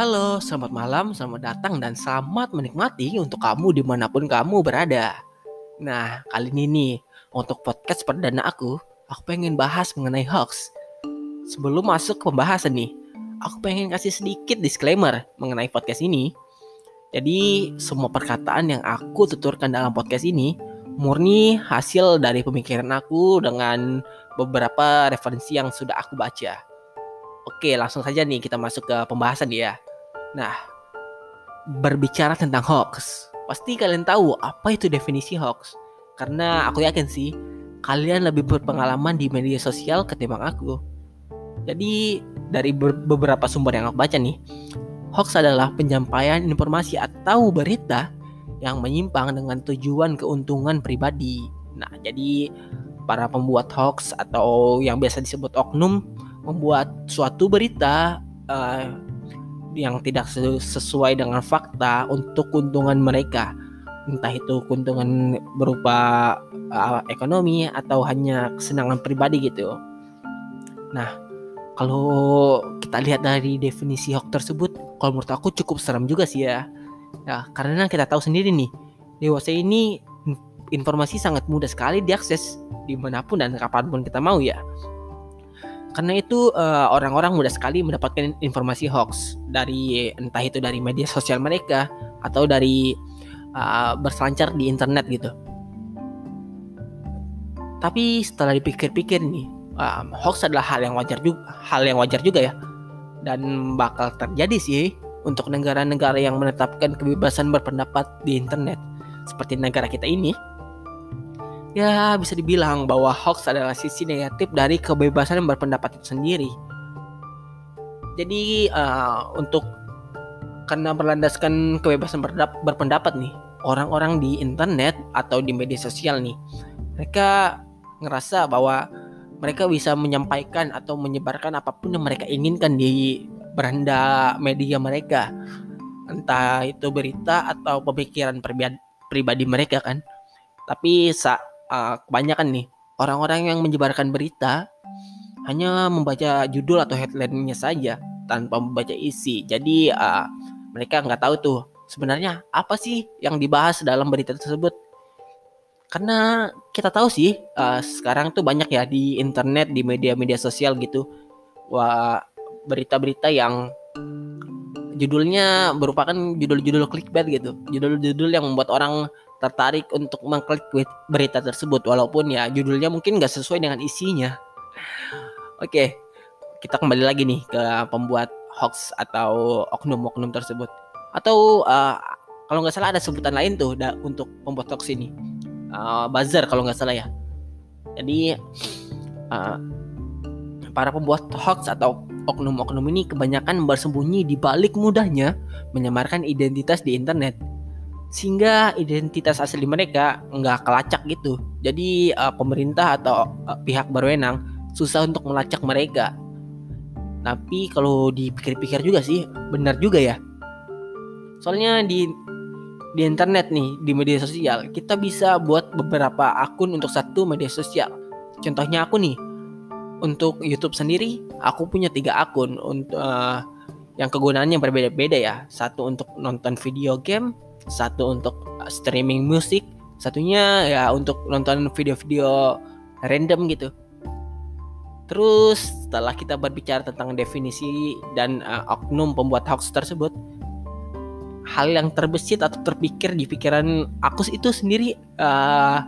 Halo, selamat malam, selamat datang, dan selamat menikmati untuk kamu di mana pun kamu berada. Nah, kali ini nih, untuk podcast perdana aku, aku pengen bahas mengenai hoax. Sebelum masuk ke pembahasan nih, aku pengen kasih sedikit disclaimer mengenai podcast ini. Jadi, semua perkataan yang aku tuturkan dalam podcast ini murni hasil dari pemikiran aku dengan beberapa referensi yang sudah aku baca. Oke, langsung saja nih kita masuk ke pembahasan ya. Nah, berbicara tentang hoax, pasti kalian tahu apa itu definisi hoax. Karena aku yakin sih, kalian lebih berpengalaman di media sosial ketimbang aku. Jadi, dari beberapa sumber yang aku baca nih, hoax adalah penyampaian informasi atau berita yang menyimpang dengan tujuan keuntungan pribadi. Nah, jadi para pembuat hoax atau yang biasa disebut oknum membuat suatu berita uh, yang tidak sesuai dengan fakta untuk keuntungan mereka entah itu keuntungan berupa uh, ekonomi atau hanya kesenangan pribadi gitu. Nah, kalau kita lihat dari definisi hoax tersebut, kalau menurut aku cukup serem juga sih ya. Ya, karena kita tahu sendiri nih, dewasa ini informasi sangat mudah sekali diakses di mana pun dan kapan pun kita mau ya. Karena itu uh, orang-orang mudah sekali mendapatkan informasi hoax dari entah itu dari media sosial mereka atau dari uh, berselancar di internet gitu. Tapi setelah dipikir-pikir nih, um, hoax adalah hal yang wajar juga, hal yang wajar juga ya, dan bakal terjadi sih untuk negara-negara yang menetapkan kebebasan berpendapat di internet. Seperti negara kita ini ya bisa dibilang bahwa hoax adalah sisi negatif dari kebebasan berpendapat itu sendiri. Jadi uh, untuk karena berlandaskan kebebasan berpendapat nih, orang-orang di internet atau di media sosial nih, mereka ngerasa bahwa mereka bisa menyampaikan atau menyebarkan apa pun yang mereka inginkan di beranda media mereka. Entah itu berita atau pemikiran pribadi mereka kan. Tapi saat uh, kebanyakan nih orang-orang yang menyebarkan berita hanya membaca judul atau headline-nya saja tanpa membaca isi. Jadi uh, mereka nggak tahu tuh sebenarnya apa sih yang dibahas dalam berita tersebut. Karena kita tahu sih uh, sekarang tuh banyak ya di internet, di media-media sosial gitu, wah berita-berita yang judulnya merupakan judul-judul clickbait gitu, judul-judul yang membuat orang tertarik untuk mengklik berita tersebut walaupun ya judulnya mungkin nggak sesuai dengan isinya. Oke, kita kembali lagi nih ke pembuat hoax atau oknum-oknum tersebut. Atau uh, kalau nggak salah ada sebutan lain tuh da, untuk pembuat hoax ini. Uh, buzzer kalau nggak salah ya. Jadi uh, para pembuat hoax atau oknum-oknum ini kebanyakan bersembunyi di balik mudahnya menyamarkan identitas di internet sehingga identitas asli mereka nggak kelacak gitu. Jadi uh, pemerintah atau uh, pihak berwenang susah untuk melacak mereka. Tapi kalau dipikir-pikir juga sih benar juga ya. Soalnya di di internet nih di media sosial kita bisa buat beberapa akun untuk satu media sosial. Contohnya aku nih untuk YouTube sendiri aku punya tiga akun untuk uh, yang kegunaannya berbeda-beda ya. Satu untuk nonton video game, satu untuk uh, streaming musik satunya ya untuk nonton video-video random gitu. Terus setelah kita berbicara tentang definisi dan uh, oknum pembuat hoax tersebut hal yang terbesit atau terpikir di pikiran aku itu sendiri uh,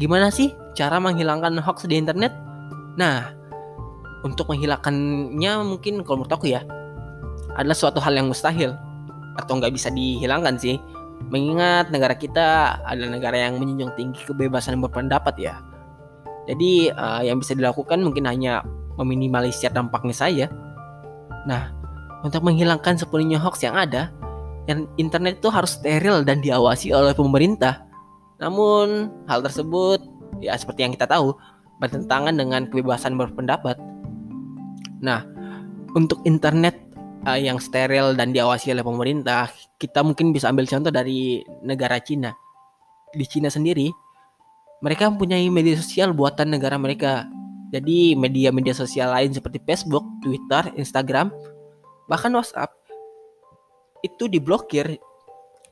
gimana sih cara menghilangkan hoax di internet? Nah untuk menghilangkannya mungkin kalau menurut aku ya adalah suatu hal yang mustahil atau nggak bisa dihilangkan sih Mengingat negara kita adalah negara yang menjunjung tinggi kebebasan berpendapat ya. Jadi uh, yang bisa dilakukan mungkin hanya meminimalisir dampaknya saja. Nah, untuk menghilangkan sepenuhnya hoax yang ada, yang internet itu harus steril dan diawasi oleh pemerintah. Namun hal tersebut ya seperti yang kita tahu bertentangan dengan kebebasan berpendapat. Nah, untuk internet uh, yang steril dan diawasi oleh pemerintah, kita mungkin bisa ambil contoh dari negara Cina. Di Cina sendiri, mereka mempunyai media sosial buatan negara mereka. Jadi media-media sosial lain seperti Facebook, Twitter, Instagram, bahkan WhatsApp itu diblokir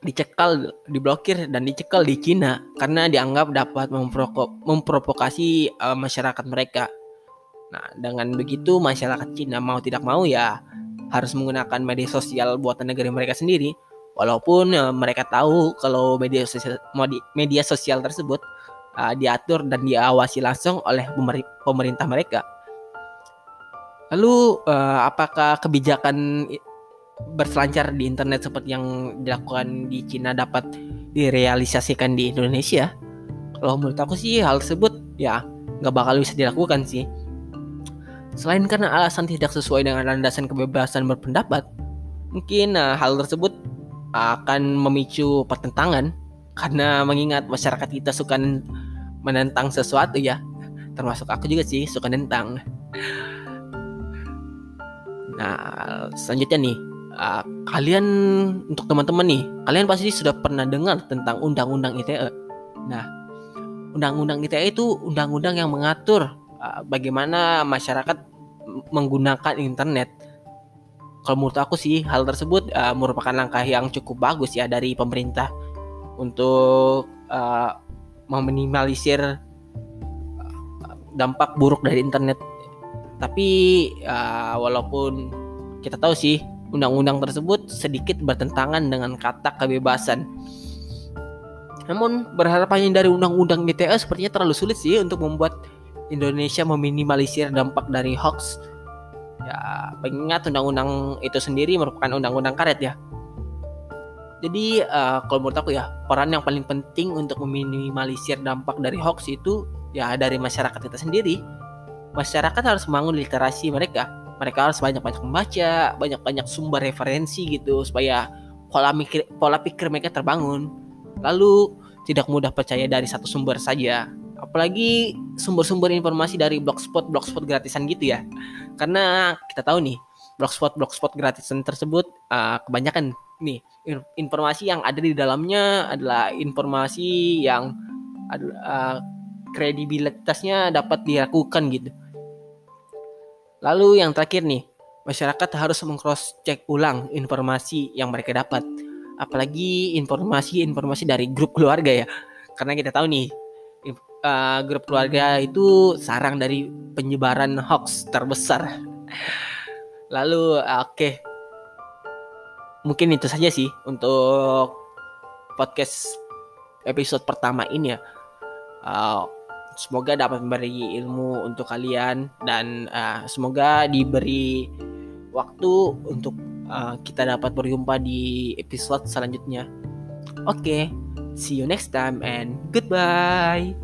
dicekal diblokir dan dicekal di Cina karena dianggap dapat memprovokasi uh, masyarakat mereka. Nah, dengan begitu masyarakat Cina mau tidak mau ya harus menggunakan media sosial buatan negara mereka sendiri walaupun uh, mereka tahu kalau media sosial media sosial tersebut uh, diatur dan diawasi langsung oleh pemerintah mereka. Lalu uh, apakah kebijakan berselancar di internet seperti yang dilakukan di Cina dapat direalisasikan di Indonesia? Kalau menurut aku sih hal tersebut ya nggak bakal bisa dilakukan sih. Selain karena alasan tidak sesuai dengan landasan kebebasan berpendapat, mungkin uh, hal tersebut akan memicu pertentangan karena mengingat masyarakat kita suka menentang sesuatu ya. Termasuk aku juga sih suka nentang. Nah, selanjutnya nih, uh, kalian untuk teman-teman nih, kalian pasti sudah pernah dengar tentang undang-undang ITE. Nah, undang-undang ITE itu undang-undang yang mengatur bagaimana masyarakat menggunakan internet. Kalau menurut aku sih hal tersebut uh, merupakan langkah yang cukup bagus ya dari pemerintah untuk uh, meminimalisir dampak buruk dari internet. Tapi uh, walaupun kita tahu sih undang-undang tersebut sedikit bertentangan dengan kata kebebasan. Namun berharapannya dari undang-undang ITE sepertinya terlalu sulit sih untuk membuat Indonesia meminimalisir dampak dari hoax. Ya, mengingat undang-undang itu sendiri merupakan undang-undang karet ya. Jadi uh, kalau menurut aku ya peran yang paling penting untuk meminimalisir dampak dari hoax itu ya dari masyarakat kita sendiri. Masyarakat harus membangun literasi mereka mereka harus banyak-banyak membaca, banyak-banyak sumber referensi gitu supaya pola pikir pola pikir mereka terbangun. Lalu tidak mudah percaya dari satu sumber saja. Apalagi sumber-sumber informasi dari blogspot blogspot gratisan gitu ya. Karena kita tahu nih, blogspot blogspot gratisan tersebut uh, kebanyakan nih informasi yang ada di dalamnya adalah informasi yang uh, kredibilitasnya dapat diragukan gitu Lalu yang terakhir nih, masyarakat harus mengcross check ulang informasi yang mereka dapat. Apalagi informasi-informasi dari grup keluarga ya. Karena kita tahu nih, uh, grup keluarga itu sarang dari penyebaran hoax terbesar. Lalu oke. Okay. Mungkin itu saja sih untuk podcast episode pertama ini ya. Uh, semoga dapat memberi ilmu untuk kalian dan uh, semoga diberi waktu untuk uh, kita dapat berjumpa di episode selanjutnya. Oke, okay, see you next time and goodbye.